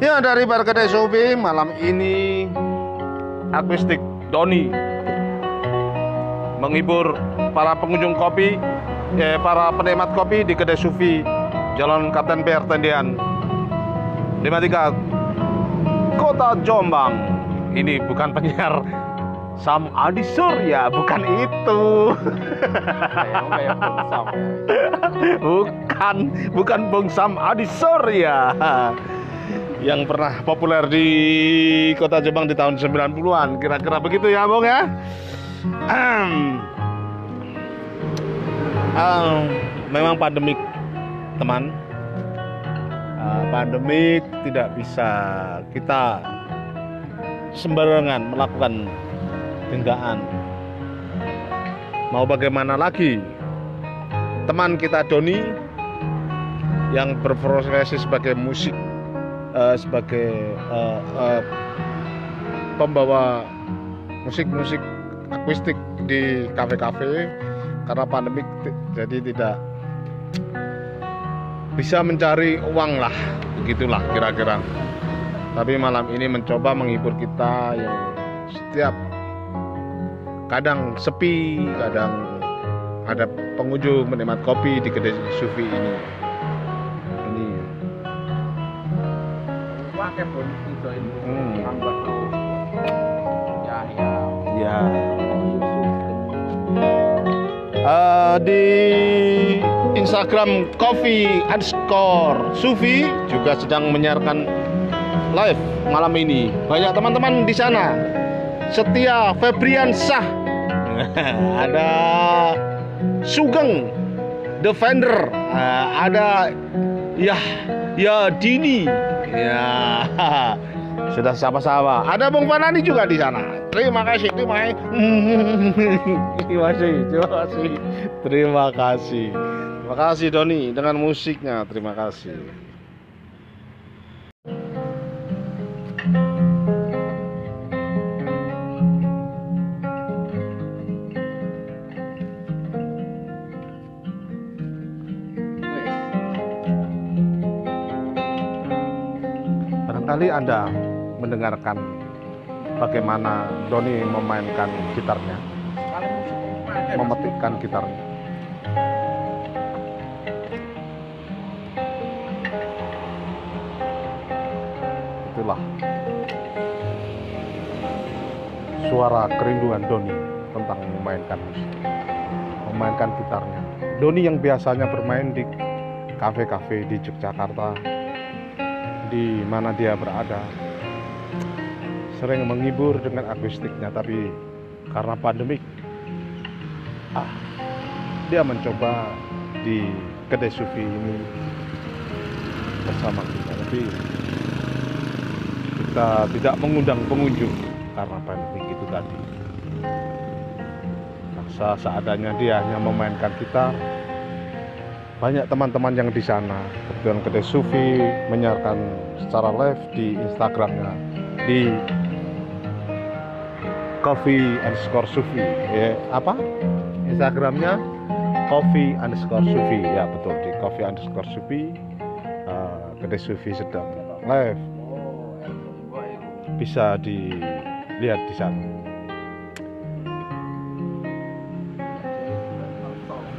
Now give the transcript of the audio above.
Ya dari Bar Kedai malam ini akustik Doni menghibur para pengunjung kopi, eh, para penikmat kopi di Kedai Sufi Jalan Kapten PR Tendian 53 Kota Jombang. Ini bukan penyiar Sam Adi Surya, bukan itu. Bukan, bukan Bung Sam Adi Surya yang pernah populer di kota Jombang di tahun 90-an. Kira-kira begitu ya, Bung ya? Ahem. Ah, memang pandemik, teman. Ah, pandemik tidak bisa kita sembarangan melakukan tindakan. Mau bagaimana lagi? Teman kita Doni yang berprofesi sebagai musik eh, sebagai eh, eh, pembawa musik-musik akustik di kafe-kafe. Karena pandemik ti- jadi tidak bisa mencari uang lah begitulah kira-kira. Tapi malam ini mencoba menghibur kita yang setiap kadang sepi kadang ada pengunjung menikmat kopi di kedai sufi ini Pakai pun itu ini. Hmm. Tambah. Ya ya. ya Eh, di Instagram coffee underscore sufi juga sedang menyiarkan live malam ini banyak teman-teman di sana Setia Febrian Sah ada Sugeng Defender Eh, ada ya ya Dini. Ya. Sudah sama-sama ada Bung Fanani juga di sana. Terima kasih terima kasih. Terima kasih terima kasih. Terima kasih. Terima kasih Doni dengan musiknya. Terima kasih Barangkali Anda mendengarkan bagaimana Doni memainkan gitarnya, memetikkan gitarnya. Itulah suara kerinduan Doni tentang memainkan musik, memainkan gitarnya. Doni yang biasanya bermain di kafe-kafe di Yogyakarta, di mana dia berada. Sering menghibur dengan akustiknya tapi karena pandemik ah dia mencoba di kedai sufi ini bersama kita. Tapi kita tidak mengundang pengunjung karena pandemik itu tadi. Paksa seadanya dia hanya memainkan gitar banyak teman-teman yang di sana. Kebetulan kedai sufi menyiarkan secara live di instagramnya di coffee underscore sufi. Ya apa? Instagramnya coffee underscore sufi. Ya betul di coffee underscore sufi eh, kedai sufi sedang live. Bisa dilihat di sana